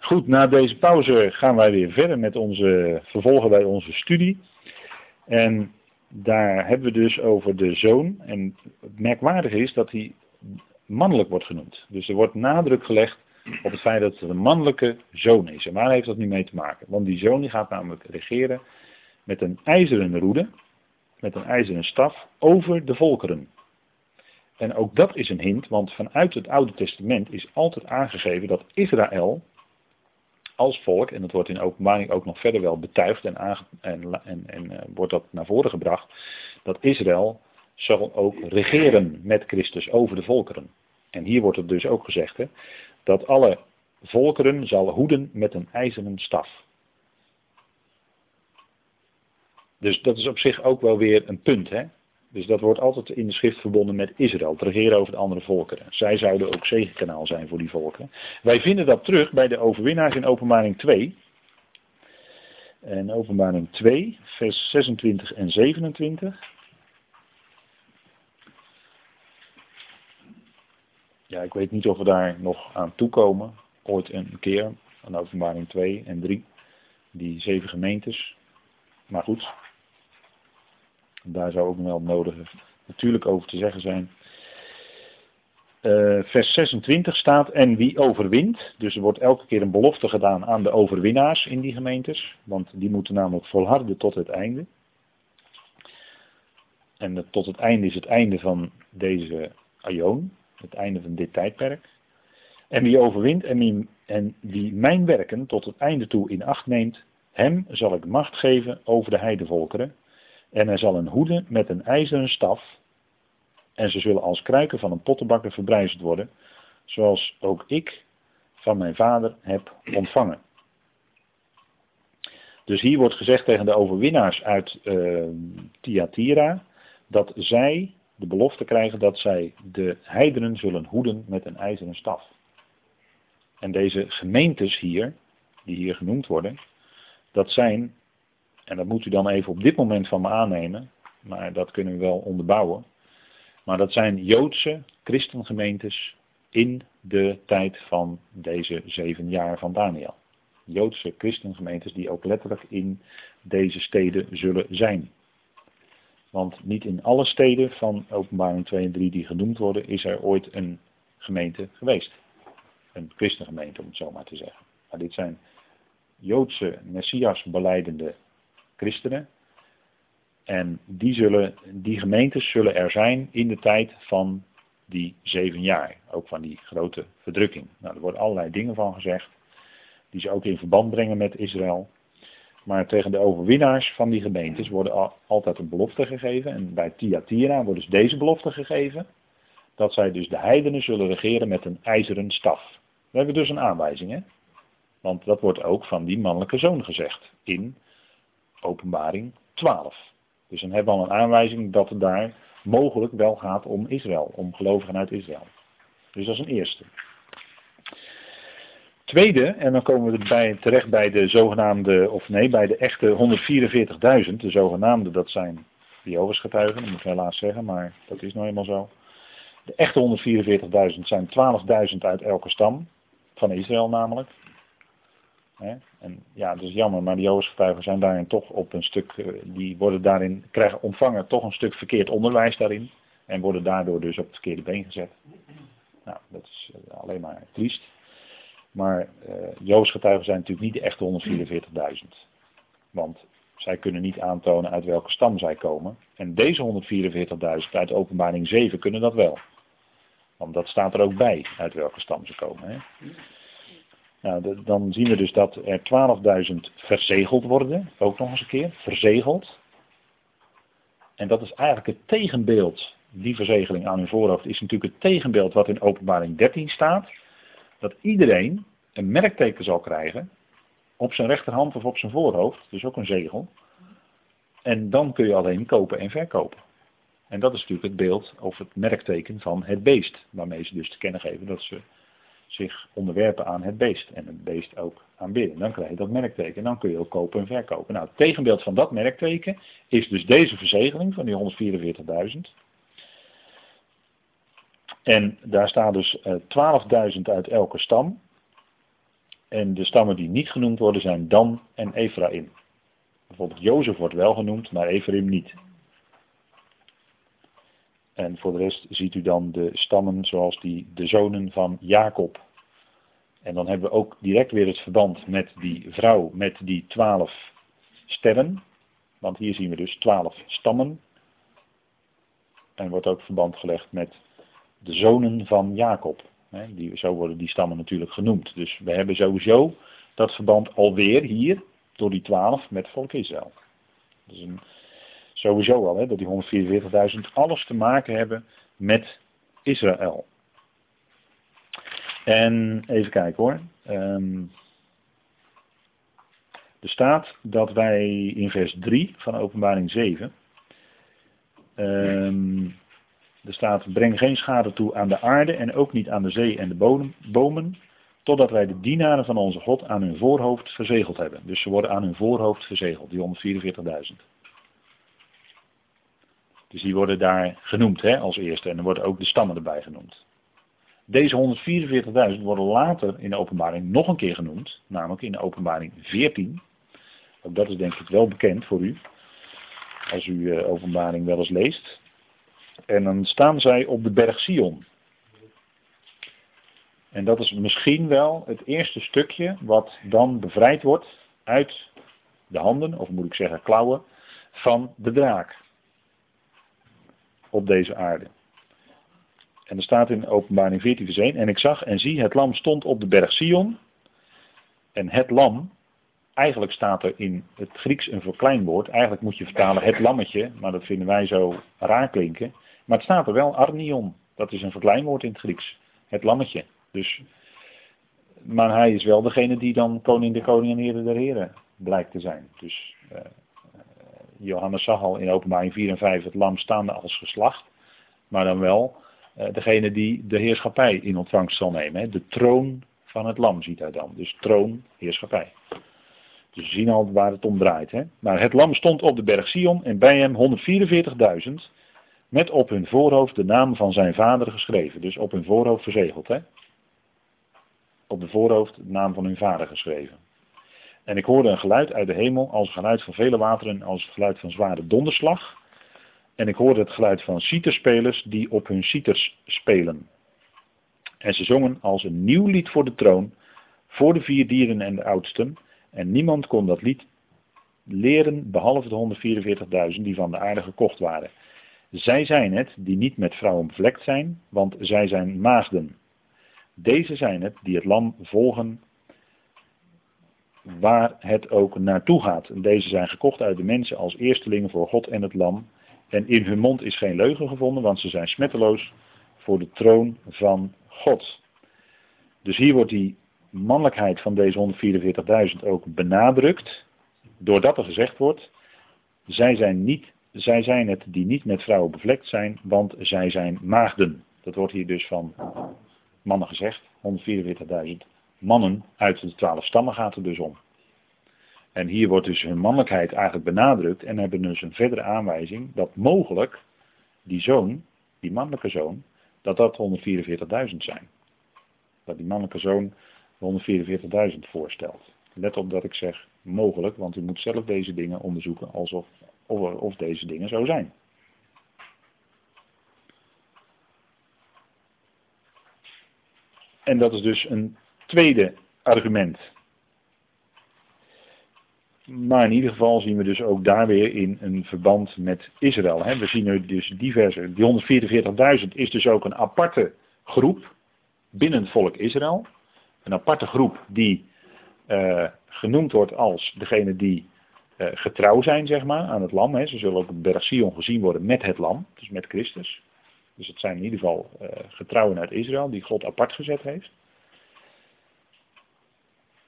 Goed, na deze pauze gaan wij weer verder met onze, vervolgen bij onze studie. En daar hebben we dus over de zoon. En het merkwaardige is dat hij mannelijk wordt genoemd. Dus er wordt nadruk gelegd op het feit dat het een mannelijke zoon is. En waar heeft dat nu mee te maken? Want die zoon die gaat namelijk regeren met een ijzeren roede, met een ijzeren staf, over de volkeren. En ook dat is een hint, want vanuit het Oude Testament is altijd aangegeven dat Israël als volk, en dat wordt in openbaring ook nog verder wel betuigd en, en, en, en eh, wordt dat naar voren gebracht, dat Israël zal ook regeren met Christus over de volkeren. En hier wordt het dus ook gezegd, hè, dat alle volkeren zal hoeden met een ijzeren staf. Dus dat is op zich ook wel weer een punt. Hè? Dus dat wordt altijd in de schrift verbonden met Israël, het regeren over de andere volkeren. Zij zouden ook zegenkanaal zijn voor die volkeren. Wij vinden dat terug bij de overwinnaars in openbaring 2. En openbaring 2, vers 26 en 27. Ja, ik weet niet of we daar nog aan toekomen. Ooit een keer, aan openbaring 2 en 3. Die zeven gemeentes. Maar goed, daar zou ook nog wel het nodige natuurlijk over te zeggen zijn. Uh, vers 26 staat, en wie overwint, dus er wordt elke keer een belofte gedaan aan de overwinnaars in die gemeentes, want die moeten namelijk volharden tot het einde. En tot het einde is het einde van deze aion, het einde van dit tijdperk. En wie overwint en wie, en wie mijn werken tot het einde toe in acht neemt, hem zal ik macht geven over de heidevolkeren en hij zal een hoede met een ijzeren staf. En ze zullen als kruiken van een pottenbakker verbrijzeld worden. Zoals ook ik van mijn vader heb ontvangen. Dus hier wordt gezegd tegen de overwinnaars uit uh, Thyatira. Dat zij de belofte krijgen dat zij de heidenen zullen hoeden met een ijzeren staf. En deze gemeentes hier, die hier genoemd worden, dat zijn en dat moet u dan even op dit moment van me aannemen, maar dat kunnen we wel onderbouwen. Maar dat zijn Joodse christengemeentes in de tijd van deze zeven jaar van Daniel. Joodse christengemeentes die ook letterlijk in deze steden zullen zijn. Want niet in alle steden van openbaring 2 en 3 die genoemd worden, is er ooit een gemeente geweest. Een christengemeente om het zo maar te zeggen. Maar dit zijn Joodse Messias beleidende christenen. En die, zullen, die gemeentes zullen er zijn in de tijd van die zeven jaar. Ook van die grote verdrukking. Nou, er worden allerlei dingen van gezegd. Die ze ook in verband brengen met Israël. Maar tegen de overwinnaars van die gemeentes worden altijd een belofte gegeven. En bij Thyatira wordt dus deze belofte gegeven. Dat zij dus de heidenen zullen regeren met een ijzeren staf. We hebben dus een aanwijzing, hè? Want dat wordt ook van die mannelijke zoon gezegd. In openbaring 12. Dus dan hebben we al een aanwijzing dat het daar mogelijk wel gaat om Israël, om gelovigen uit Israël. Dus dat is een eerste. Tweede, en dan komen we bij, terecht bij de zogenaamde, of nee, bij de echte 144.000. De zogenaamde, dat zijn Jehovah's dat moet ik helaas zeggen, maar dat is nou eenmaal zo. De echte 144.000 zijn 12.000 uit elke stam, van Israël namelijk. En ja, dat is jammer, maar de Joods-getuigen zijn daarin toch op een stuk, eh, die worden daarin, krijgen ontvangen toch een stuk verkeerd onderwijs daarin. En worden daardoor dus op het verkeerde been gezet. Nou, dat is eh, alleen maar triest. Maar uh, Joods-getuigen zijn natuurlijk niet de echte 144.000. Want zij kunnen niet aantonen uit welke stam zij komen. En deze 144.000 uit openbaring 7 kunnen dat wel. Want dat staat er ook bij, uit welke stam ze komen. Hè? Nou, dan zien we dus dat er 12.000 verzegeld worden, ook nog eens een keer, verzegeld. En dat is eigenlijk het tegenbeeld, die verzegeling aan hun voorhoofd, is natuurlijk het tegenbeeld wat in openbaring 13 staat. Dat iedereen een merkteken zal krijgen, op zijn rechterhand of op zijn voorhoofd, dus ook een zegel. En dan kun je alleen kopen en verkopen. En dat is natuurlijk het beeld of het merkteken van het beest, waarmee ze dus te kennen geven dat ze zich onderwerpen aan het beest en het beest ook aanbidden. Dan krijg je dat merkteken en dan kun je ook kopen en verkopen. Nou, het tegenbeeld van dat merkteken is dus deze verzegeling van die 144.000. En daar staan dus 12.000 eh, uit elke stam. En de stammen die niet genoemd worden zijn Dan en Ephraim. Bijvoorbeeld Jozef wordt wel genoemd, maar Ephraim niet. En voor de rest ziet u dan de stammen zoals die, de zonen van Jacob. En dan hebben we ook direct weer het verband met die vrouw, met die twaalf sterren. Want hier zien we dus twaalf stammen. En wordt ook verband gelegd met de zonen van Jacob. Die, zo worden die stammen natuurlijk genoemd. Dus we hebben sowieso dat verband alweer hier, door die twaalf, met volk Israël. Sowieso al, hè, dat die 144.000 alles te maken hebben met Israël. En even kijken hoor. Um, er staat dat wij in vers 3 van openbaring 7. Um, er staat, breng geen schade toe aan de aarde en ook niet aan de zee en de bomen, totdat wij de dienaren van onze God aan hun voorhoofd verzegeld hebben. Dus ze worden aan hun voorhoofd verzegeld, die 144.000. Dus die worden daar genoemd hè, als eerste en er worden ook de stammen erbij genoemd. Deze 144.000 worden later in de openbaring nog een keer genoemd, namelijk in de openbaring 14. Ook dat is denk ik wel bekend voor u, als u uh, openbaring wel eens leest. En dan staan zij op de berg Sion. En dat is misschien wel het eerste stukje wat dan bevrijd wordt uit de handen, of moet ik zeggen klauwen, van de draak. Op deze aarde. En er staat in openbaring 14 vers 1, en ik zag en zie, het lam stond op de berg Sion. En het lam, eigenlijk staat er in het Grieks een verkleinwoord. Eigenlijk moet je vertalen het lammetje, maar dat vinden wij zo raar klinken. Maar het staat er wel arnion. Dat is een verkleinwoord in het Grieks. Het lammetje. Dus, maar hij is wel degene die dan koning de koning en heren der heren blijkt te zijn. Dus uh, Johannes zag al in openbaring 4 en 5 het lam staande als geslacht. Maar dan wel uh, degene die de heerschappij in ontvangst zal nemen. De troon van het lam ziet hij dan. Dus troon, heerschappij. Dus we zien al waar het om draait. Hè. Maar het lam stond op de berg Sion en bij hem 144.000 met op hun voorhoofd de naam van zijn vader geschreven. Dus op hun voorhoofd verzegeld. Hè? Op de voorhoofd de naam van hun vader geschreven. En ik hoorde een geluid uit de hemel als geluid van vele wateren, als het geluid van zware donderslag. En ik hoorde het geluid van citerspelers die op hun citers spelen. En ze zongen als een nieuw lied voor de troon, voor de vier dieren en de oudsten. En niemand kon dat lied leren behalve de 144.000 die van de aarde gekocht waren. Zij zijn het die niet met vrouwen bevlekt zijn, want zij zijn maagden. Deze zijn het die het lam volgen waar het ook naartoe gaat. En deze zijn gekocht uit de mensen als eerstelingen voor God en het lam. En in hun mond is geen leugen gevonden, want ze zijn smetteloos voor de troon van God. Dus hier wordt die mannelijkheid van deze 144.000 ook benadrukt, doordat er gezegd wordt, zij zijn niet zij zijn het die niet met vrouwen bevlekt zijn, want zij zijn maagden. Dat wordt hier dus van mannen gezegd, 144.000 mannen uit de twaalf stammen gaat er dus om. En hier wordt dus hun mannelijkheid eigenlijk benadrukt en hebben dus een verdere aanwijzing dat mogelijk die zoon, die mannelijke zoon, dat dat 144.000 zijn. Dat die mannelijke zoon 144.000 voorstelt. Let op dat ik zeg mogelijk, want u moet zelf deze dingen onderzoeken alsof of, of deze dingen zo zijn. En dat is dus een tweede argument. Maar in ieder geval zien we dus ook daar weer in een verband met Israël. We zien nu dus diverse, die 144.000 is dus ook een aparte groep binnen het volk Israël. Een aparte groep die uh, genoemd wordt als degene die uh, getrouw zijn, zeg maar, aan het lam. Ze zullen op berg gezien worden met het lam, dus met Christus. Dus het zijn in ieder geval uh, getrouwen uit Israël, die God apart gezet heeft.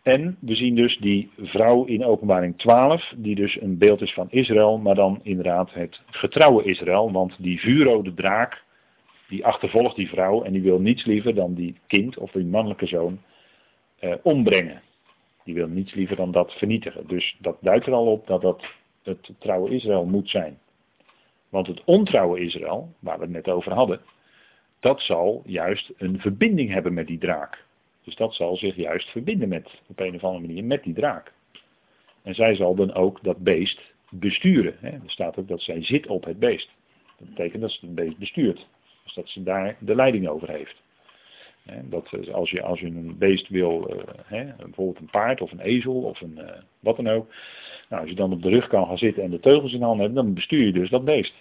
En we zien dus die vrouw in openbaring 12, die dus een beeld is van Israël, maar dan inderdaad het getrouwe Israël. Want die vuurrode draak, die achtervolgt die vrouw en die wil niets liever dan die kind of die mannelijke zoon uh, ombrengen. Die wil niets liever dan dat vernietigen. Dus dat duidt er al op dat dat het trouwe Israël moet zijn. Want het ontrouwe Israël, waar we het net over hadden, dat zal juist een verbinding hebben met die draak. Dus dat zal zich juist verbinden met, op een of andere manier, met die draak. En zij zal dan ook dat beest besturen. Hè. Er staat ook dat zij zit op het beest. Dat betekent dat ze het beest bestuurt. Dus dat ze daar de leiding over heeft. Dat als je, als je een beest wil, eh, bijvoorbeeld een paard of een ezel of een, eh, wat dan ook. Nou, als je dan op de rug kan gaan zitten en de teugels in handen hebt, dan bestuur je dus dat beest.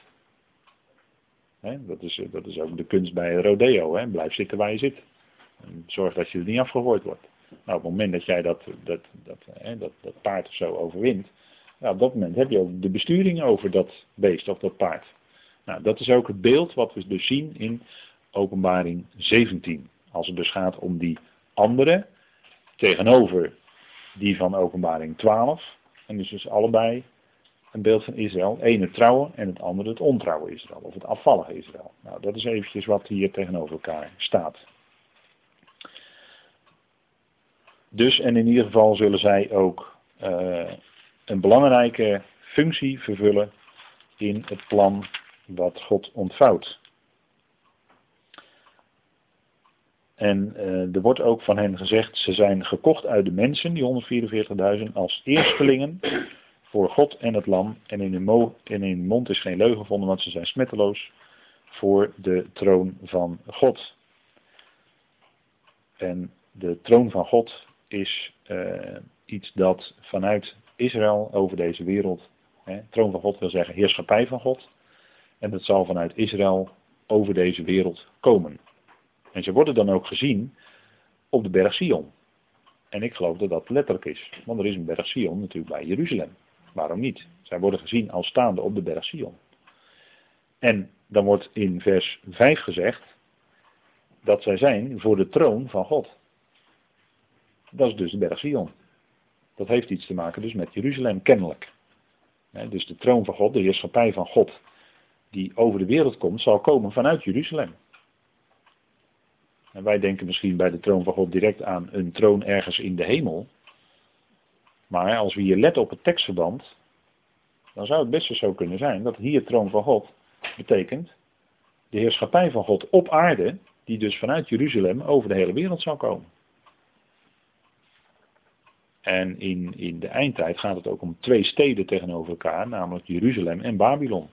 Dat, is, dat is ook de kunst bij rodeo. Blijf zitten waar je zit. En zorg dat je er niet afgegooid wordt. Nou, op het moment dat jij dat, dat, dat, dat, dat paard of zo overwint, nou, op dat moment heb je ook de besturing over dat beest of dat paard. Nou, dat is ook het beeld wat we dus zien in openbaring 17. Als het dus gaat om die andere tegenover die van openbaring 12. En dus, dus allebei een beeld van Israël. Het ene trouwe en het andere het ontrouwe Israël. Of het afvallige Israël. Nou, dat is eventjes wat hier tegenover elkaar staat. Dus, en in ieder geval zullen zij ook uh, een belangrijke functie vervullen in het plan wat God ontvouwt. En uh, er wordt ook van hen gezegd, ze zijn gekocht uit de mensen, die 144.000, als eerstelingen voor God en het lam. En in hun, in hun mond is geen leugen gevonden, want ze zijn smetteloos voor de troon van God. En de troon van God is uh, iets dat vanuit Israël over deze wereld, hè, troon van God wil zeggen heerschappij van God. En dat zal vanuit Israël over deze wereld komen. En ze worden dan ook gezien op de berg Sion. En ik geloof dat dat letterlijk is. Want er is een berg Sion natuurlijk bij Jeruzalem. Waarom niet? Zij worden gezien als staande op de berg Sion. En dan wordt in vers 5 gezegd dat zij zijn voor de troon van God. Dat is dus de berg Sion. Dat heeft iets te maken dus met Jeruzalem kennelijk. Dus de troon van God, de heerschappij van God, die over de wereld komt, zal komen vanuit Jeruzalem. En wij denken misschien bij de troon van God direct aan een troon ergens in de hemel. Maar als we hier letten op het tekstverband, dan zou het best zo kunnen zijn dat hier troon van God betekent de heerschappij van God op aarde, die dus vanuit Jeruzalem over de hele wereld zou komen. En in, in de eindtijd gaat het ook om twee steden tegenover elkaar, namelijk Jeruzalem en Babylon.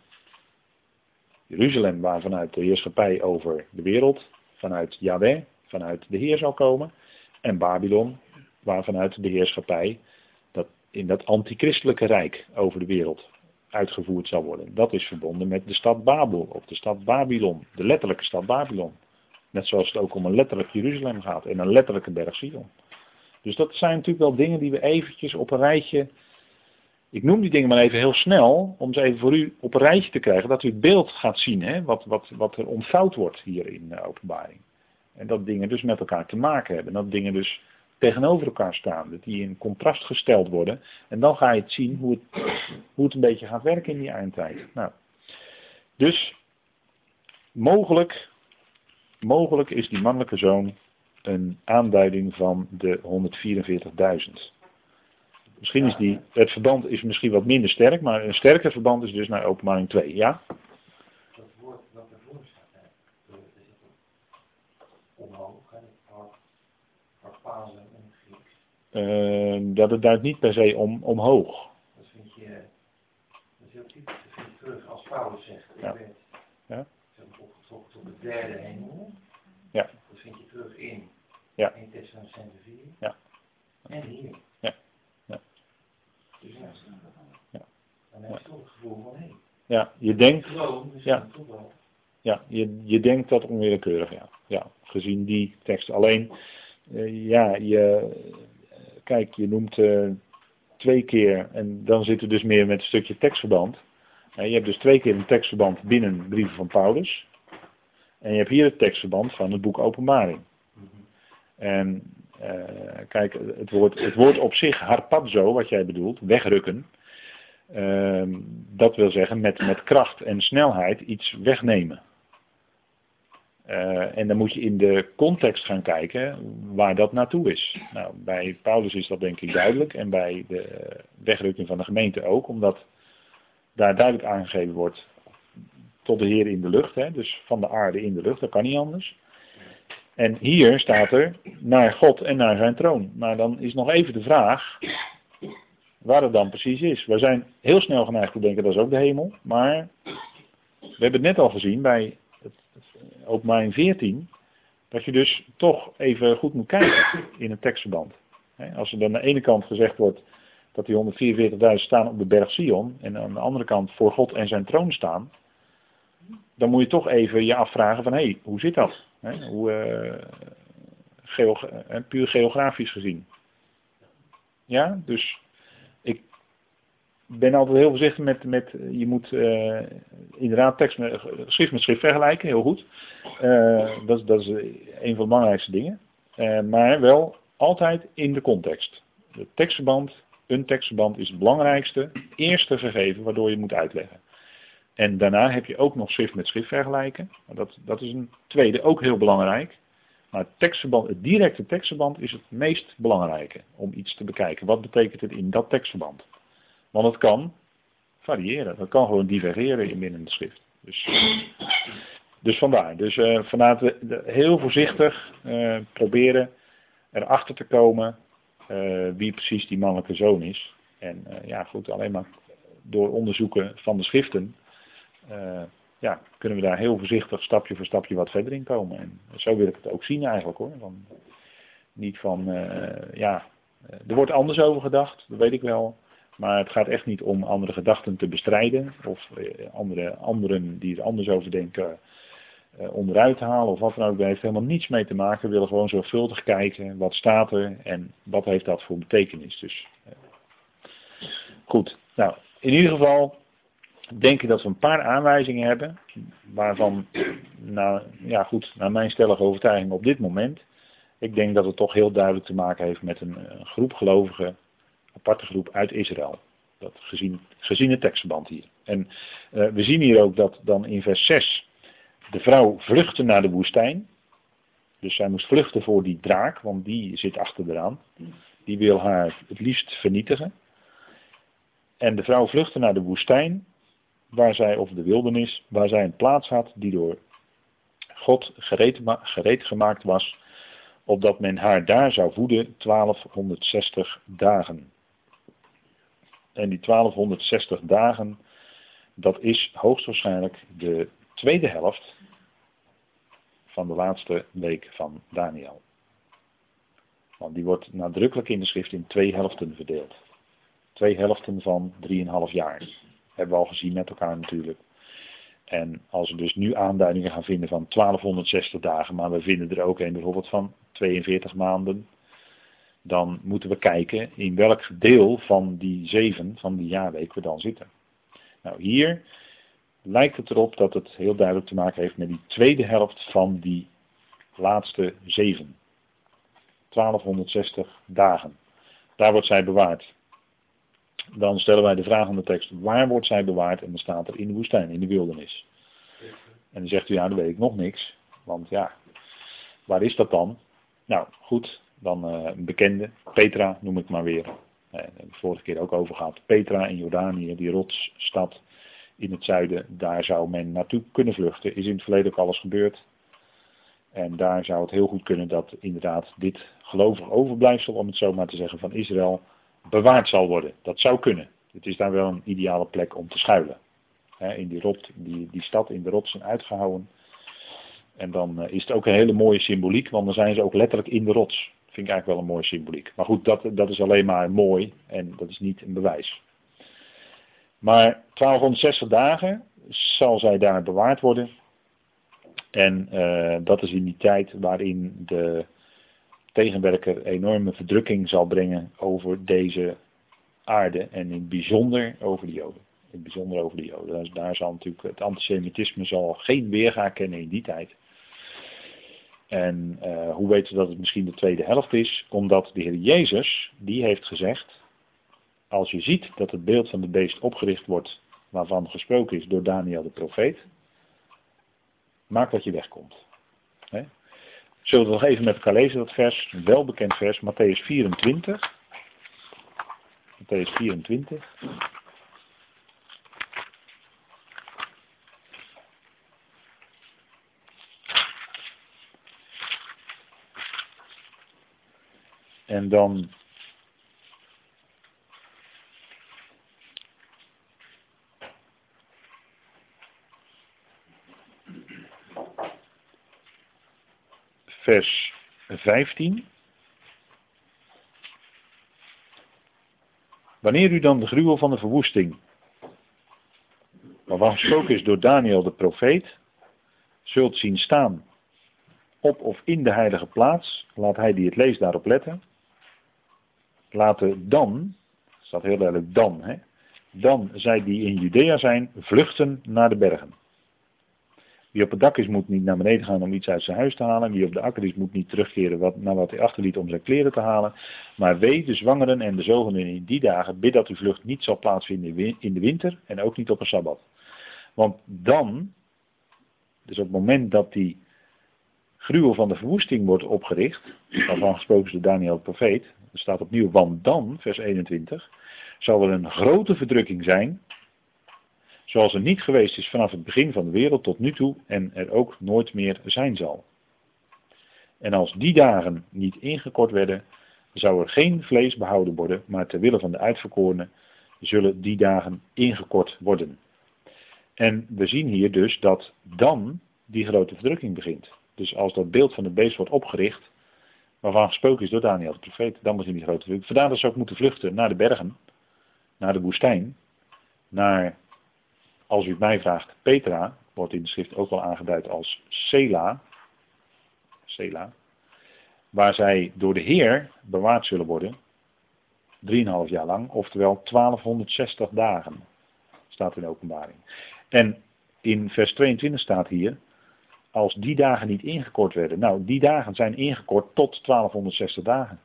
Jeruzalem waar vanuit de heerschappij over de wereld vanuit Yahweh, vanuit de Heer zal komen. En Babylon, waar vanuit de heerschappij dat in dat antichristelijke rijk over de wereld uitgevoerd zal worden. Dat is verbonden met de stad Babel, of de stad Babylon, de letterlijke stad Babylon. Net zoals het ook om een letterlijk Jeruzalem gaat en een letterlijke berg Sion. Dus dat zijn natuurlijk wel dingen die we eventjes op een rijtje ik noem die dingen maar even heel snel, om ze even voor u op een rijtje te krijgen, dat u het beeld gaat zien, hè, wat, wat, wat er ontvouwd wordt hier in de openbaring. En dat dingen dus met elkaar te maken hebben, dat dingen dus tegenover elkaar staan, dat die in contrast gesteld worden. En dan ga je het zien hoe het, hoe het een beetje gaat werken in die eindtijd. Nou, dus mogelijk, mogelijk is die mannelijke zoon een aanduiding van de 144.000. Misschien is die, het verband is misschien wat minder sterk, maar een sterker verband is dus naar openbaring 2. Ja? Dat woord wat ervoor staat, hè, omhoog, hè, het Grieks. Uh, dat het duidt niet per se om, omhoog. Dat vind je, dat is heel typisch, dat vind je terug als Paulus zegt, ik ja. werd ja. opgetrokken tot de derde hemel. Ja. Vind je terug in ja. 1 Thessalonicense 4. Ja. En hier. Ja. Ja. Dus ja, Ja. dan heb je toch het gevoel van, hé, hey, Ja, je denkt, gewoon, dus Ja. ja, je, je denkt dat onwillekeurig, ja. Ja, gezien die tekst. Alleen, eh, ja, je, kijk, je noemt eh, twee keer, en dan zit er dus meer met een stukje tekstverband. Eh, je hebt dus twee keer een tekstverband binnen brieven van Paulus. En je hebt hier het tekstverband van het boek Openbaring. En eh, kijk, het woord, het woord op zich, harpazo, wat jij bedoelt, wegrukken. ehm, dat wil zeggen met, met kracht en snelheid iets wegnemen. Eh, en dan moet je in de context gaan kijken waar dat naartoe is. Nou, bij Paulus is dat denk ik duidelijk en bij de wegrukking van de gemeente ook, omdat daar duidelijk aangegeven wordt tot de Heer in de lucht, hè, dus van de aarde in de lucht, dat kan niet anders. En hier staat er naar God en naar zijn troon. Maar dan is nog even de vraag waar het dan precies is. We zijn heel snel geneigd te denken dat is ook de hemel. Maar we hebben het net al gezien bij het, openbaring 14. Dat je dus toch even goed moet kijken in het tekstverband. Als er dan aan de ene kant gezegd wordt dat die 144.000 staan op de berg Sion. En aan de andere kant voor God en zijn troon staan. Dan moet je toch even je afvragen van hé, hey, hoe zit dat? Hoe, uh, puur geografisch gezien. Ja, dus ik ben altijd heel voorzichtig met, met je moet uh, inderdaad tekst met, schrift met schrift vergelijken, heel goed. Uh, dat, dat is een van de belangrijkste dingen. maar wel altijd in de context. Het tekstverband, een tekstverband is het belangrijkste, eerste gegeven waardoor je moet uitleggen. En daarna heb je ook nog schrift met schrift vergelijken. Dat, dat is een tweede, ook heel belangrijk. Maar het, tekstverband, het directe tekstverband is het meest belangrijke om iets te bekijken. Wat betekent het in dat tekstverband? Want het kan variëren. Dat kan gewoon divergeren in binnen de schrift. Dus, dus vandaar. Dus uh, vanuit heel voorzichtig uh, proberen erachter te komen uh, wie precies die mannelijke zoon is. En ja, goed, alleen maar door onderzoeken van de schriften uh, ja, kunnen we daar heel voorzichtig stapje voor stapje wat verder in komen. En zo wil ik het ook zien eigenlijk hoor. Niet van, uh, ja, eh, er wordt anders over gedacht, dat weet ik wel. Maar het gaat echt niet om andere gedachten te bestrijden. Of andere, anderen die er anders over denken onderuit halen of wat dan ook. Daar heeft helemaal niets mee te maken. We willen gewoon zorgvuldig kijken wat staat er en wat heeft dat voor betekenis. Dus goed, nou in ieder geval denk ik dat we een paar aanwijzingen hebben, waarvan, nou, ja goed, naar mijn stellige overtuiging op dit moment, ik denk dat het toch heel duidelijk te maken heeft met een, groep gelovigen, aparte groep uit Israël. Dat gezien, gezien het tekstverband hier. En uh, we zien hier ook dat dan in vers 6 de vrouw vluchtte naar de woestijn. Dus zij moest vluchten voor die draak, want die zit achter eraan. Die wil haar het liefst vernietigen. En de vrouw vluchtte naar de woestijn waar zij, of de wildernis, waar zij een plaats had die door God gereed, gereed gemaakt was, opdat men haar daar zou voeden 1260 dagen. En die 1260 dagen, dat is hoogstwaarschijnlijk de tweede helft van de laatste week van Daniel. Want die wordt nadrukkelijk in de schrift in twee helften verdeeld. Twee helften van 3,5 jaar hebben we al gezien met elkaar natuurlijk. En als we dus nu aanduidingen gaan vinden van 1260 dagen, maar we vinden er ook een bijvoorbeeld van 42 maanden, dan moeten we kijken in welk deel van die zeven, van die jaarweek we dan zitten. Nou, hier lijkt het erop dat het heel duidelijk te maken heeft met die tweede helft van die laatste zeven. 1260 dagen. Daar wordt zij bewaard dan stellen wij de vraag aan de tekst, waar wordt zij bewaard? En dan staat er in de woestijn, in de wildernis. En dan zegt u, ja, dan weet ik nog niks. Want ja, waar is dat dan? Nou, goed, dan uh, een bekende, Petra noem ik maar weer. Uh, daar heb ik vorige keer ook over gehad. Petra in Jordanië, die rotsstad in het zuiden, daar zou men naartoe kunnen vluchten. Is in het verleden ook alles gebeurd. En daar zou het heel goed kunnen dat inderdaad dit gelovig overblijfsel, om het zo maar te zeggen, van Israël bewaard zal worden. Dat zou kunnen. Het is daar wel een ideale plek om te schuilen. in die, rot, die, die stad in de rotsen uitgehouden. En dan eh, is het ook een hele mooie symboliek, want dan zijn ze ook letterlijk in de rots. Vind ik eigenlijk wel een mooie symboliek. Maar goed, dat, dat is alleen maar mooi en dat is niet een bewijs. Maar 1260 dagen zal zij daar bewaard worden. En uh, dat is in die tijd waarin de tegenwerker enorme verdrukking zal brengen over deze aarde en in bijzonder over de Joden. In het bijzonder over de Joden. Daar zal natuurlijk het antisemitisme zal geen weerga kennen in die tijd. En uh, hoe weten we dat het misschien de tweede helft is? Omdat de Heer Jezus, die heeft gezegd, als je ziet dat het beeld van de beest opgericht wordt, waarvan gesproken is door Daniel de profeet, maak dat je wegkomt. Zullen we nog even met elkaar lezen, dat vers, een welbekend vers, Matthäus 24. Matthäus 24. En dan vers 15. Wanneer u dan de gruwel van de verwoesting, waarvan gesproken is door Daniel de profeet, zult zien staan op of in de heilige plaats, laat hij die het leest daarop letten. Laten dan, staat heel duidelijk dan, hè, dan zij die in Judea zijn, vluchten naar de bergen. Wie op het dak is, moet niet naar beneden gaan om iets uit zijn huis te halen. Wie op de akker is, moet niet terugkeren wat, naar wat hij achterliet om zijn kleren te halen. Maar wee de zwangeren en de zogenen in die dagen, bid dat uw vlucht niet zal plaatsvinden in de winter en ook niet op een sabbat. Want dan, dus op het moment dat die gruwel van de verwoesting wordt opgericht, waarvan gesproken is door Daniel de profeet, er staat opnieuw, want dan, vers 21, zal er een grote verdrukking zijn zoals er niet geweest is vanaf het begin van de wereld tot nu toe en er ook nooit meer zijn zal. En als die dagen niet ingekort werden, zou er geen vlees behouden worden, maar ter wille van de uitverkorenen zullen die dagen ingekort worden. En we zien hier dus dat dan die grote verdrukking begint. Dus als dat beeld van het beest wordt opgericht, waarvan gesproken is door Daniel de profeet, dan begint die grote verdrukking. Vandaar dat ze ook moeten vluchten naar de bergen, naar de woestijn, naar als u mij vraagt, Petra wordt in de schrift ook wel aangeduid als Sela, Sela, waar zij door de Heer bewaard zullen worden, 3,5 jaar lang, oftewel 1260 dagen, staat in de openbaring. En in vers 22 staat hier, als die dagen niet ingekort werden. Nou, die dagen zijn ingekort tot 1260 dagen.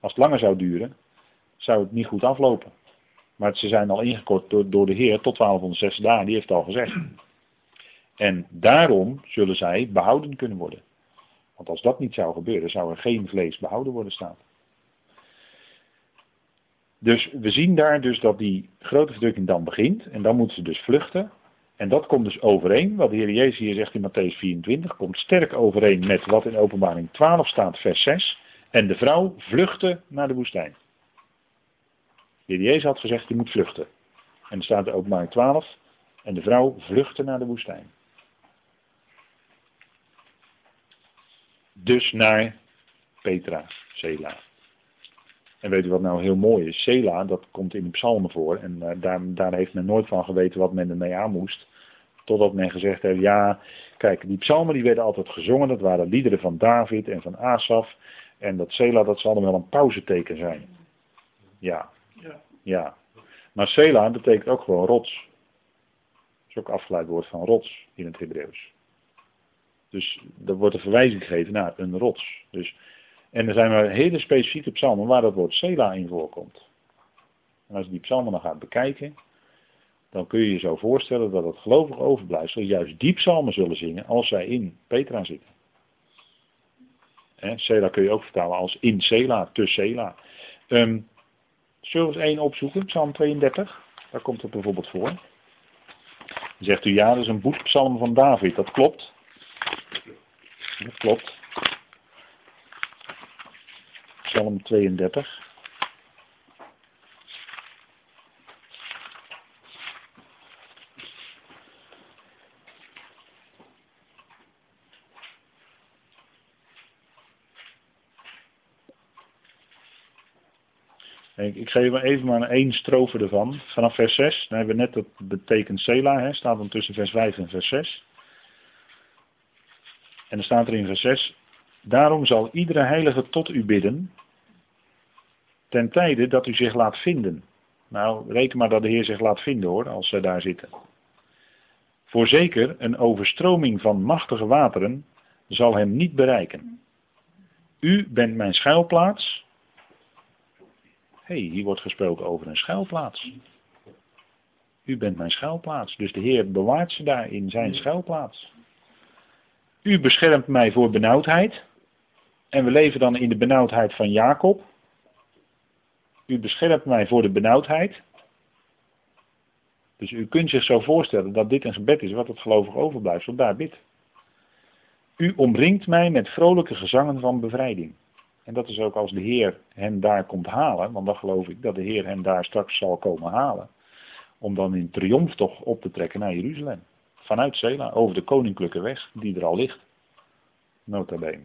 Als het langer zou duren, zou het niet goed aflopen. Maar ze zijn al ingekort door, door de Heer tot 1260 dagen, die heeft het al gezegd. En daarom zullen zij behouden kunnen worden. Want als dat niet zou gebeuren, zou er geen vlees behouden worden staan. Dus we zien daar dus dat die grote verdrukking dan begint. En dan moeten ze dus vluchten. En dat komt dus overeen, wat de Heer Jezus hier zegt in Matthäus 24, komt sterk overeen met wat in openbaring 12 staat, vers 6. En de vrouw vluchtte naar de woestijn. De Jezus had gezegd, je moet vluchten. En er staat er openbaring 12. En de vrouw vluchtte naar de woestijn. Dus naar Petra, Sela. En weet u wat nou heel mooi is? Sela, dat komt in de psalmen voor. En uh, daar, daar heeft men nooit van geweten wat men ermee aan moest. Totdat men gezegd heeft, ja, kijk, die psalmen die werden altijd gezongen. Dat waren liederen van David en van Asaf. En dat Sela, dat zal dan wel een pauzeteken zijn. Ja, ja. Maar Sela betekent ook gewoon rots. Dat is ook afgeleid woord van rots in het Hebreeuws. Dus er wordt een verwijzing gegeven naar een rots. Dus, en er zijn maar hele specifieke psalmen waar dat woord Sela in voorkomt. En als je die psalmen dan gaat bekijken, dan kun je je zo voorstellen dat het gelovig overblijfsel juist die psalmen zullen zingen als zij in Petra zitten. Sela kun je ook vertalen als in Sela, te Sela. Um, Zullen we eens één opzoeken, Psalm 32? Daar komt het bijvoorbeeld voor. Dan zegt u ja, dat is een boekpsalm van David. Dat klopt. Dat klopt. Psalm 32. Ik geef maar even maar één strofe ervan. Vanaf vers 6. Dan hebben we net het betekent Sela. Hè, staat dan tussen vers 5 en vers 6. En dan staat er in vers 6. Daarom zal iedere heilige tot u bidden. Ten tijde dat u zich laat vinden. Nou, reken maar dat de Heer zich laat vinden hoor, als zij daar zitten. Voorzeker, een overstroming van machtige wateren zal hem niet bereiken. U bent mijn schuilplaats hey, hier wordt gesproken over een schuilplaats. U bent mijn schuilplaats. Dus de Heer bewaart ze daar in zijn schuilplaats. U beschermt mij voor benauwdheid. En we leven dan in de benauwdheid van Jacob. U beschermt mij voor de benauwdheid. Dus u kunt zich zo voorstellen dat dit een gebed is wat het gelovig overblijft, want daar bidt. U omringt mij met vrolijke gezangen van bevrijding. En dat is ook als de Heer hen daar komt halen, want dan geloof ik dat de Heer hen daar straks zal komen halen. Om dan in triomf toch op te trekken naar Jeruzalem. Vanuit Sela, over de koninklijke weg die er al ligt. Nota bene.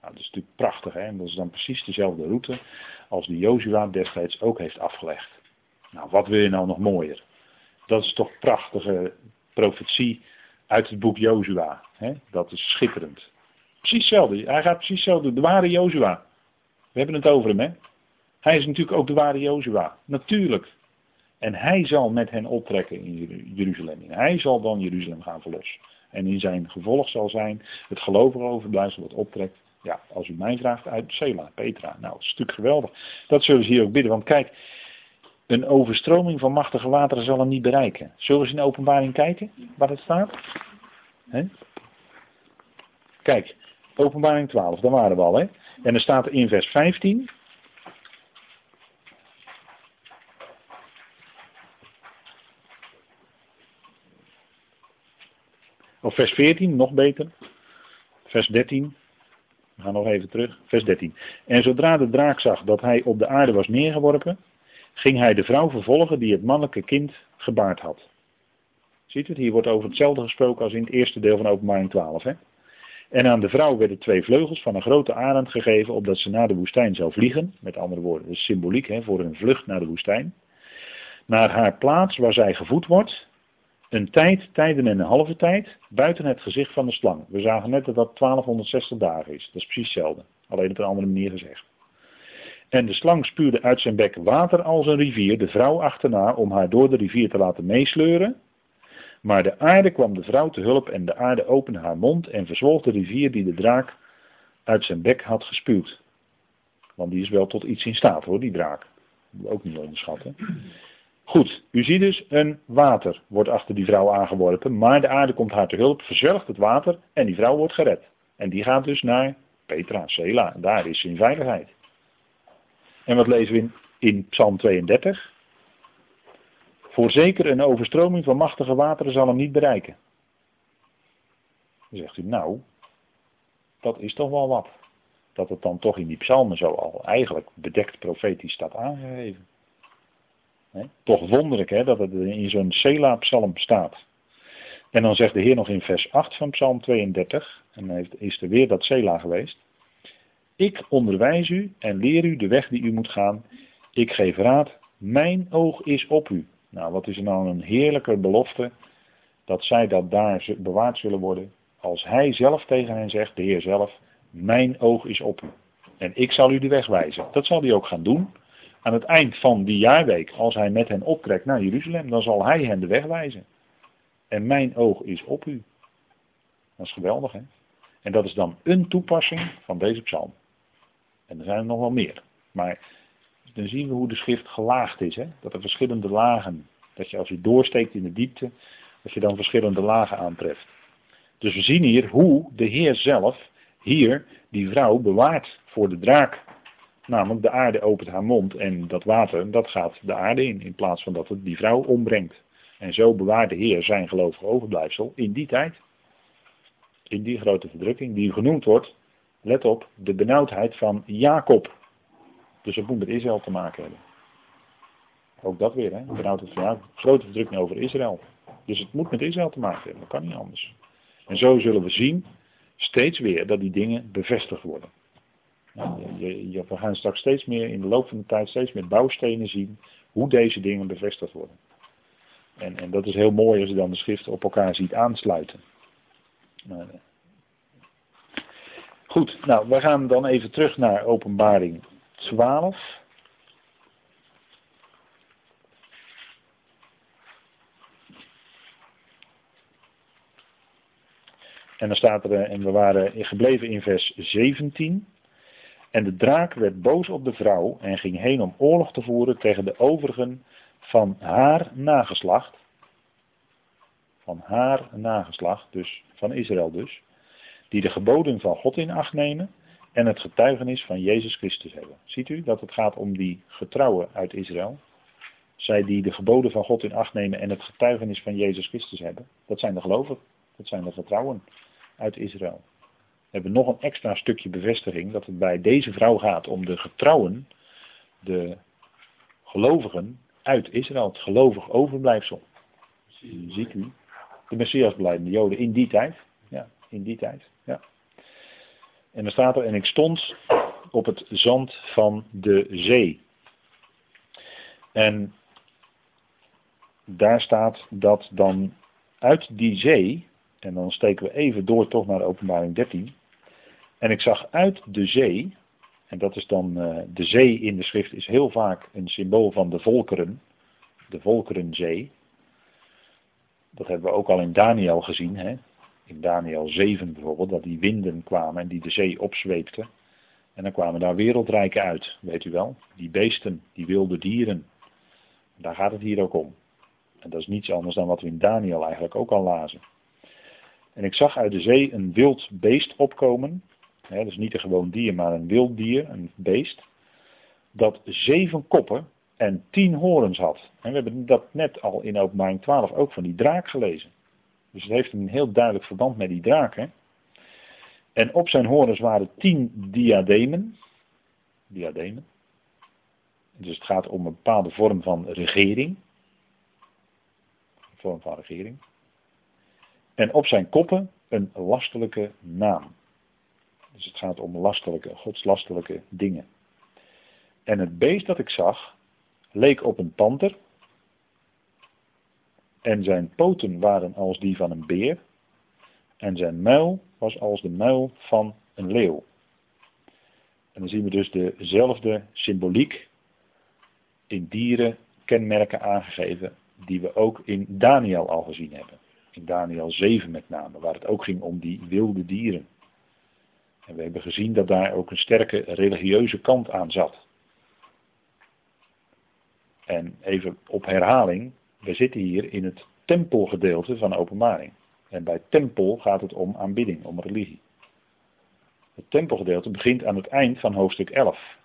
Nou, dat is natuurlijk prachtig, hè? En dat is dan precies dezelfde route als die Jozua destijds ook heeft afgelegd. Nou, wat wil je nou nog mooier? Dat is toch prachtige profetie uit het boek Jozua. Dat is schitterend. Precies hetzelfde. Hij gaat precies hetzelfde. De ware Jozua. We hebben het over hem, hè? Hij is natuurlijk ook de ware Jozua. Natuurlijk. En hij zal met hen optrekken in Jeruzalem. Hij zal dan Jeruzalem gaan verlossen. En in zijn gevolg zal zijn het gelovige overblijfsel wat optrekt. Ja, als u mij vraagt, uit Sela, Petra. Nou, natuurlijk geweldig. Dat zullen ze hier ook bidden. Want kijk, een overstroming van machtige wateren zal hem niet bereiken. Zullen we eens in de openbaring kijken, waar het staat? Kijk, openbaring 12, daar waren we al. Hè? En er staat in vers 15... Of vers 14, nog beter. Vers 13. We gaan nog even terug. Vers 13. En zodra de draak zag dat hij op de aarde was neergeworpen, ging hij de vrouw vervolgen die het mannelijke kind gebaard had. Ziet u het? Hier wordt over hetzelfde gesproken als in het eerste deel van openbaring 12. Hè? En aan de vrouw werden twee vleugels van een grote arend gegeven, opdat ze naar de woestijn zou vliegen. Met andere woorden, dat is symboliek hè, voor een vlucht naar de woestijn. Naar haar plaats waar zij gevoed wordt, een tijd, tijden en een halve tijd, buiten het gezicht van de slang. We zagen net dat dat 1260 dagen is. Dat is precies hetzelfde, alleen op een andere manier gezegd. En de slang spuurde uit zijn bek water als een rivier, de vrouw achterna, om haar door de rivier te laten meesleuren. Maar de aarde kwam de vrouw te hulp en de aarde opende haar mond en verzwolg de rivier die de draak uit zijn bek had gespuwd. Want die is wel tot iets in staat hoor, die draak. Ook niet onderschatten. Goed, u ziet dus een water wordt achter die vrouw aangeworpen, maar de aarde komt haar te hulp, verzwelgt het water en die vrouw wordt gered. En die gaat dus naar Petra, Sela, daar is ze in veiligheid. En wat lezen we in Psalm 32? Voorzeker een overstroming van machtige wateren zal hem niet bereiken. Dan zegt u, nou, dat is toch wel wat. Dat het dan toch in die psalmen zo al eigenlijk bedekt profetisch staat aangegeven. Toch wonderlijk hè, dat het in zo'n Sela-psalm staat. En dan zegt de Heer nog in vers 8 van psalm 32, en dan is er weer dat Sela geweest. Ik onderwijs u en leer u de weg die u moet gaan. Ik geef raad, mijn oog is op u. Nou, wat is er nou een heerlijke belofte dat zij dat daar bewaard zullen worden. Als hij zelf tegen hen zegt, de Heer zelf, mijn oog is op u. En ik zal u de weg wijzen. Dat zal hij ook gaan doen. Aan het eind van die jaarweek, als hij met hen optrekt naar Jeruzalem, dan zal hij hen de weg wijzen. En mijn oog is op u. Dat is geweldig, hè? En dat is dan een toepassing van deze psalm. En er zijn er nog wel meer. Maar dan zien we hoe de schrift gelaagd is. Hè? Dat er verschillende lagen, dat je als je doorsteekt in de diepte, dat je dan verschillende lagen aantreft. Dus we zien hier hoe de Heer zelf hier die vrouw bewaart voor de draak. Namelijk de aarde opent haar mond en dat water, dat gaat de aarde in, in plaats van dat het die vrouw ombrengt. En zo bewaart de Heer zijn gelovige overblijfsel in die tijd. In die grote verdrukking die genoemd wordt, let op, de benauwdheid van Jacob. Dus het moet met Israël te maken hebben. Ook dat weer, hè? Benauwdheid van Jacob. Grote verdrukking over Israël. Dus het moet met Israël te maken hebben, dat kan niet anders. En zo zullen we zien, steeds weer, dat die dingen bevestigd worden. je, we gaan straks steeds meer in de loop van de tijd steeds meer bouwstenen zien hoe deze dingen bevestigd worden. En, en dat is heel mooi als je dan de schriften op elkaar ziet aansluiten. Eh, Goed, nou, we gaan dan even terug naar openbaring 12. En dan staat er, en we waren gebleven in vers 17. En de draak werd boos op de vrouw en ging heen om oorlog te voeren tegen de overigen van haar nageslacht. Van haar nageslacht, dus van Israël dus die de geboden van God in acht nemen en het getuigenis van Jezus Christus hebben. Ziet u dat het gaat om die getrouwen uit Israël? Zij die de geboden van God in acht nemen en het getuigenis van Jezus Christus hebben. Dat zijn de gelovigen. Dat zijn de vertrouwen uit Israël. hebben we nog een extra stukje bevestiging dat het bij deze vrouw gaat om de getrouwen, de gelovigen uit Israël, het gelovig overblijfsel. Ziet u, de Messias blijvende Joden in die tijd. Ja, in die tijd. En dan staat er, en ik stond op het zand van de zee. En daar staat dat dan uit die zee, en dan steken we even door toch naar openbaring 13. En ik zag uit de zee, en dat is dan uh, de zee in de schrift is heel vaak een symbool van de volkeren, de volkerenzee. Dat hebben we ook al in Daniel gezien, hè? In Daniel 7 bijvoorbeeld, dat die winden kwamen en die de zee opzweepten. En dan kwamen daar wereldrijken uit, weet u wel. Die beesten, die wilde dieren. Daar gaat het hier ook om. En dat is niets anders dan wat we in Daniel eigenlijk ook al lazen. En ik zag uit de zee een wild beest opkomen. Hè, dus niet een gewoon dier, maar een wild dier, een beest. Dat zeven koppen en tien horens had. En we hebben dat net al in openbaring 12 ook van die draak gelezen. Dus het heeft een heel duidelijk verband met die draak. Hè? En op zijn horens waren tien diademen. Diademen. Dus het gaat om een bepaalde vorm van regering. Een vorm van regering. En op zijn koppen een lastelijke naam. Dus het gaat om lastelijke, godslastelijke dingen. En het beest dat ik zag, leek op een panter. En zijn poten waren als die van een beer. En zijn muil was als de muil van een leeuw. En dan zien we dus dezelfde symboliek in dieren kenmerken aangegeven die we ook in Daniel al gezien hebben. In Daniel 7 met name, waar het ook ging om die wilde dieren. En we hebben gezien dat daar ook een sterke religieuze kant aan zat. En even op herhaling, we zitten hier in het tempelgedeelte van openbaring. En bij tempel gaat het om aanbidding, om religie. Het tempelgedeelte begint aan het eind van hoofdstuk 11.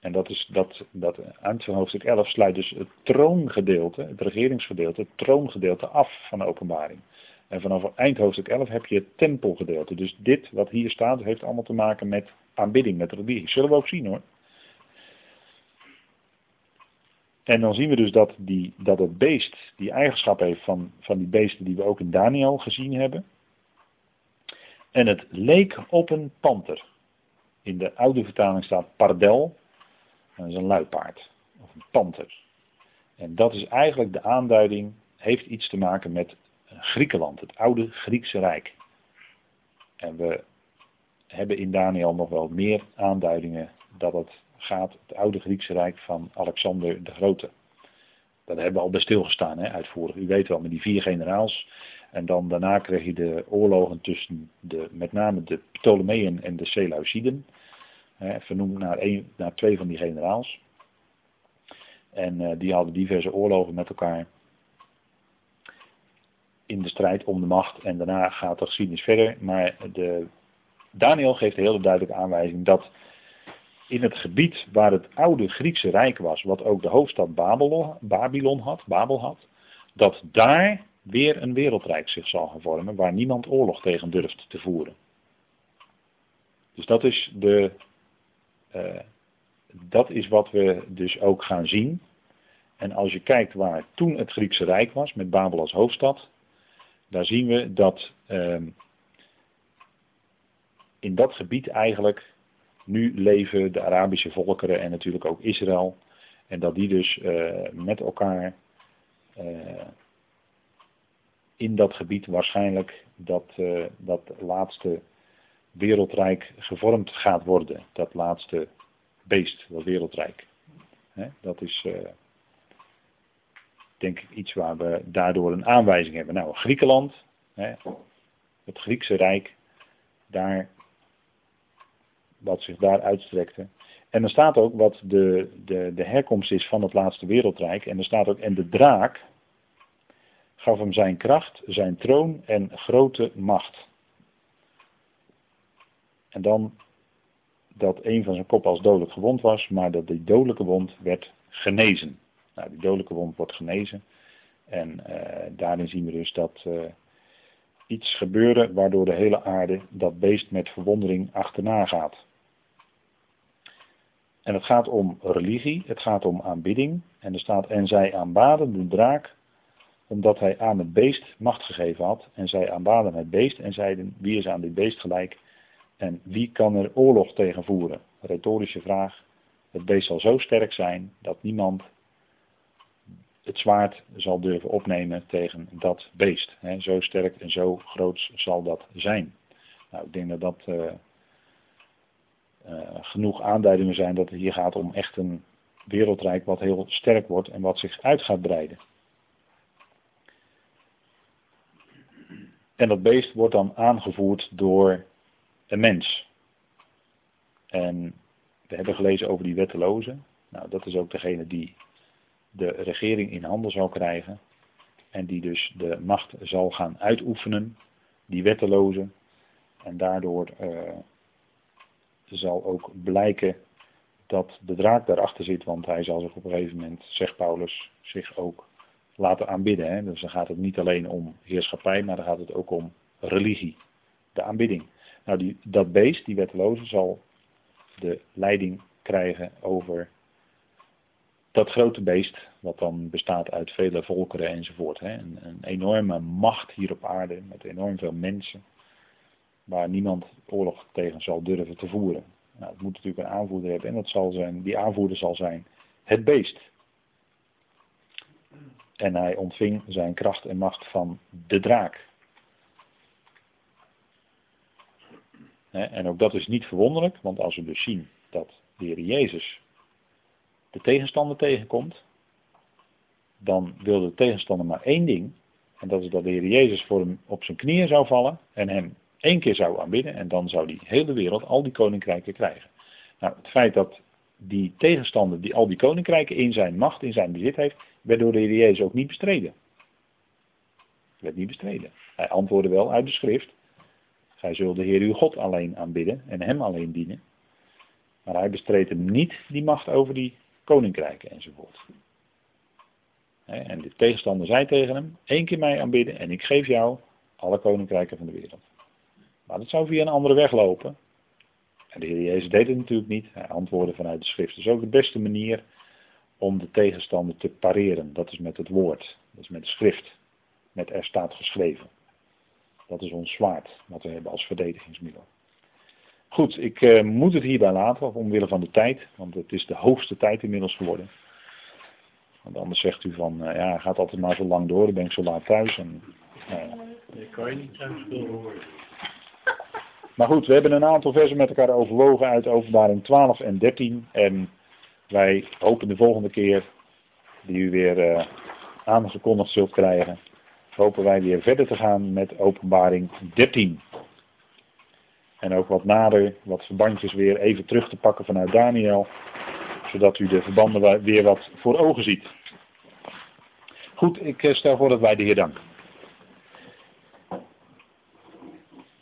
En dat is dat, dat eind van hoofdstuk 11 sluit dus het troongedeelte, het regeringsgedeelte, het troongedeelte af van de openbaring. En vanaf eind hoofdstuk 11 heb je het tempelgedeelte. Dus dit wat hier staat heeft allemaal te maken met aanbidding, met religie. Zullen we ook zien hoor. En dan zien we dus dat, die, dat het beest die eigenschap heeft van, van die beesten die we ook in Daniel gezien hebben. En het leek op een panter. In de oude vertaling staat pardel. Dat is een luipaard. Of een panter. En dat is eigenlijk de aanduiding, heeft iets te maken met Griekenland, het oude Griekse Rijk. En we hebben in Daniel nog wel meer aanduidingen dat het gaat het oude Griekse Rijk van Alexander de Grote. Daar hebben we al bij stilgestaan, hè, uitvoerig. U weet wel, met die vier generaals. En dan daarna kreeg je de oorlogen tussen de, met name de Ptolemeën en de Seleuciden. vernoemd naar, een, naar twee van die generaals. En uh, die hadden diverse oorlogen met elkaar in de strijd om de macht. En daarna gaat de geschiedenis verder. Maar de, Daniel geeft een hele duidelijke aanwijzing dat in het gebied waar het oude Griekse Rijk was, wat ook de hoofdstad Babylon, Babylon had, Babel had, dat daar weer een wereldrijk zich zal gaan vormen waar niemand oorlog tegen durft te voeren. Dus dat is, de, uh, dat is wat we dus ook gaan zien. En als je kijkt waar toen het Griekse Rijk was, met Babel als hoofdstad, daar zien we dat uh, in dat gebied eigenlijk nu leven de Arabische volkeren en natuurlijk ook Israël. En dat die dus uh, met elkaar uh, in dat gebied waarschijnlijk dat, uh, dat laatste wereldrijk gevormd gaat worden. Dat laatste beest, dat wereldrijk. Hè? Dat is denk ik iets waar we daardoor een aanwijzing hebben. Nou, Griekenland, hè, het Griekse Rijk, daar wat zich daar uitstrekte. En er staat ook wat de, de, de herkomst is van het laatste wereldrijk. En er staat ook, en de draak gaf hem zijn kracht, zijn troon en grote macht. En dan dat een van zijn kop als dodelijk gewond was, maar dat die dodelijke wond werd genezen. Nou, die dodelijke wond wordt genezen. En uh, daarin zien we dus dat uh, iets gebeuren waardoor de hele aarde dat beest met verwondering achterna gaat. En het gaat om religie, het gaat om aanbidding. En er staat, en zij aanbaden de draak, omdat hij aan het beest macht gegeven had. En zij aanbaden het beest en zeiden, wie is aan dit beest gelijk? En wie kan er oorlog tegen voeren? Retorische vraag. Het beest zal zo sterk zijn dat niemand het zwaard zal durven opnemen tegen dat beest. zo sterk en zo groot zal dat zijn. Nou, ik denk dat dat uh, genoeg aanduidingen zijn dat het hier gaat om echt een wereldrijk wat heel sterk wordt en wat zich uit gaat breiden. En dat beest wordt dan aangevoerd door een mens. En we hebben gelezen over die wettelozen. Nou, dat is ook degene die de regering in handen zal krijgen. En die dus de macht zal gaan uitoefenen, die wetteloze. En daardoor uh, zal ook blijken dat de draak daarachter zit, want hij zal zich op een gegeven moment, zegt Paulus, zich ook laten aanbidden. Hè? Dus dan gaat het niet alleen om heerschappij, maar dan gaat het ook om religie, de aanbidding. Nou, die, dat beest, die wetteloze, zal de leiding krijgen over dat grote beest, wat dan bestaat uit vele volkeren enzovoort. Hè. Een, een, enorme macht hier op aarde, met enorm veel mensen, waar niemand oorlog tegen zal durven te voeren. Nou, het moet natuurlijk een aanvoerder hebben en dat zal zijn, die aanvoerder zal zijn het beest. En hij ontving zijn kracht en macht van de draak. En ook dat is niet verwonderlijk, want als we dus zien dat de Heer Jezus de tegenstander tegenkomt, dan wil de tegenstander maar één ding. En dat is dat de Heer Jezus voor hem op zijn knieën zou vallen en hem één keer zou aanbidden. En dan zou die hele wereld al die koninkrijken krijgen. Nou, het feit dat die tegenstander die al die koninkrijken in zijn macht, in zijn bezit heeft, werd door de Heer Jezus ook niet bestreden. Werd niet bestreden. Hij antwoordde wel uit de schrift. Gij zult de Heer uw God alleen aanbidden en hem alleen dienen. Maar hij bestreed hem niet die macht over die koninkrijken enzovoort. En de tegenstander zei tegen hem, één keer mij aanbidden en ik geef jou alle koninkrijken van de wereld. Maar dat zou via een andere weg lopen. En de Heer Jezus deed het natuurlijk niet. Hij antwoordde vanuit de schrift. Dat is ook de beste manier om de tegenstander te pareren. Dat is met het woord. Dat is met de schrift. Met er staat geschreven. Dat is ons zwaard wat we hebben als verdedigingsmiddel. Goed, ik uh, moet het hierbij laten, omwille van de tijd, want het is de hoogste tijd inmiddels geworden. Want anders zegt u van, uh, ja, gaat altijd maar zo lang door, dan ben ik zo laat thuis. En, nee, kan je niet thuis veel horen. Maar goed, we hebben een aantal versen met elkaar overwogen uit openbaring 12 en 13. En wij hopen de volgende keer, die u weer aangekondigd zult krijgen, hopen wij weer verder te gaan met openbaring 13. En ook wat nader, wat verbandjes weer even terug te pakken vanuit Daniel. Zodat u de verbanden weer wat voor ogen ziet. Goed, ik eh, stel voor dat wij de Heer danken.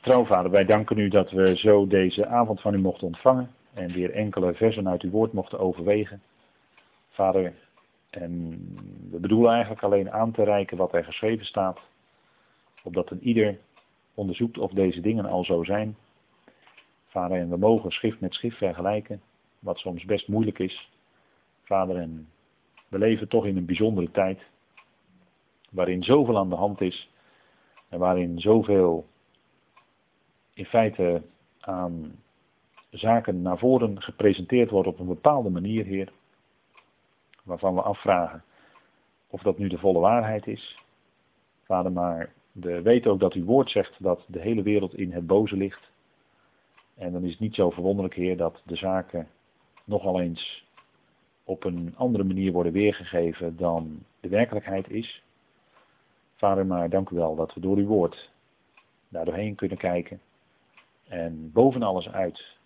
Trouwvader, wij danken u dat we zo deze avond van u mochten ontvangen. En weer enkele versen uit uw woord mochten overwegen. Vader, en we bedoelen eigenlijk alleen aan te reiken wat er geschreven staat. Opdat een ieder onderzoekt of deze dingen al zo zijn Vader, en we mogen schrift met schrift vergelijken, wat soms best moeilijk is. Vader, en we leven toch in een bijzondere tijd, waarin zoveel aan de hand is en waarin zoveel in feite aan zaken naar voren gepresenteerd wordt op een bepaalde manier, Heer, waarvan we afvragen of dat nu de volle waarheid is. Vader, maar we weten ook dat uw woord zegt dat de hele wereld in het boze ligt. En dan is het niet zo verwonderlijk, Heer, dat de zaken nogal eens op een andere manier worden weergegeven dan de werkelijkheid is. Vader, maar dank u wel dat we door uw woord daar doorheen kunnen kijken. En boven alles uit,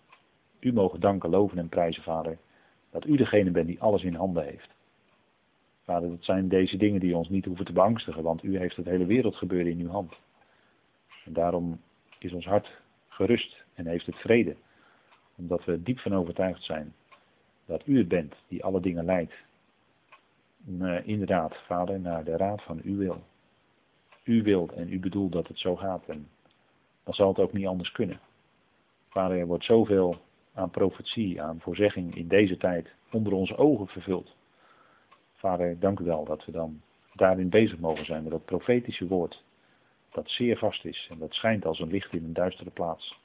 u mogen danken, loven en prijzen, Vader, dat u degene bent die alles in handen heeft. Vader, dat zijn deze dingen die ons niet hoeven te beangstigen, want u heeft het hele wereldgebeuren in uw hand. En daarom is ons hart gerust en heeft het vrede. Omdat we diep van overtuigd zijn dat u het bent die alle dingen leidt. Uh, inderdaad, Vader, naar de raad van uw wil. u wilt en u bedoelt dat het zo gaat. En dan zal het ook niet anders kunnen. Vader, er wordt zoveel aan profetie, aan voorzegging in deze tijd onder onze ogen vervuld. Vader, dank u wel dat we dan daarin bezig mogen zijn met dat profetische woord. Dat zeer vast is en dat schijnt als een licht in een duistere plaats.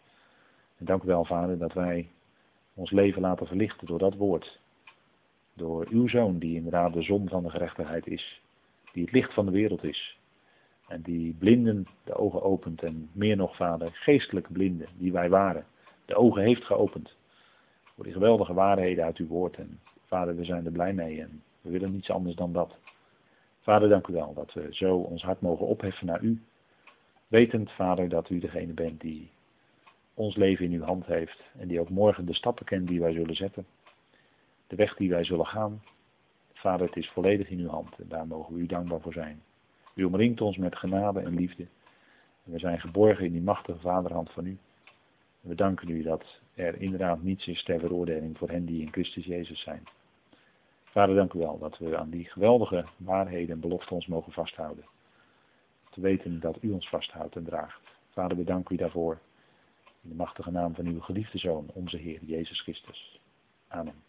En dank u wel, Vader, dat wij ons leven laten verlichten door dat woord. Door uw zoon, die inderdaad de zon van de gerechtigheid is. Die het licht van de wereld is. En die blinden de ogen opent. En meer nog, Vader, geestelijke blinden, die wij waren. De ogen heeft geopend. Voor die geweldige waarheden uit uw woord. En Vader, we zijn er blij mee. En we willen niets anders dan dat. Vader, dank u wel dat we zo ons hart mogen opheffen naar u. Wetend, Vader, dat u degene bent die ons leven in uw hand heeft. En die ook morgen de stappen kent die wij zullen zetten. De weg die wij zullen gaan. Vader, het is volledig in uw hand. En daar mogen we u dankbaar voor zijn. U omringt ons met genade en liefde. En we zijn geborgen in die machtige vaderhand van u. We danken u dat er inderdaad niets is ter veroordeling voor hen die in Christus Jezus zijn. Vader, dank u wel dat we aan die geweldige waarheden en beloften ons mogen vasthouden. Te weten dat u ons vasthoudt en draagt. Vader, we danken u daarvoor. In de machtige naam van uw geliefde Zoon, onze Heer Jezus Christus. Amen.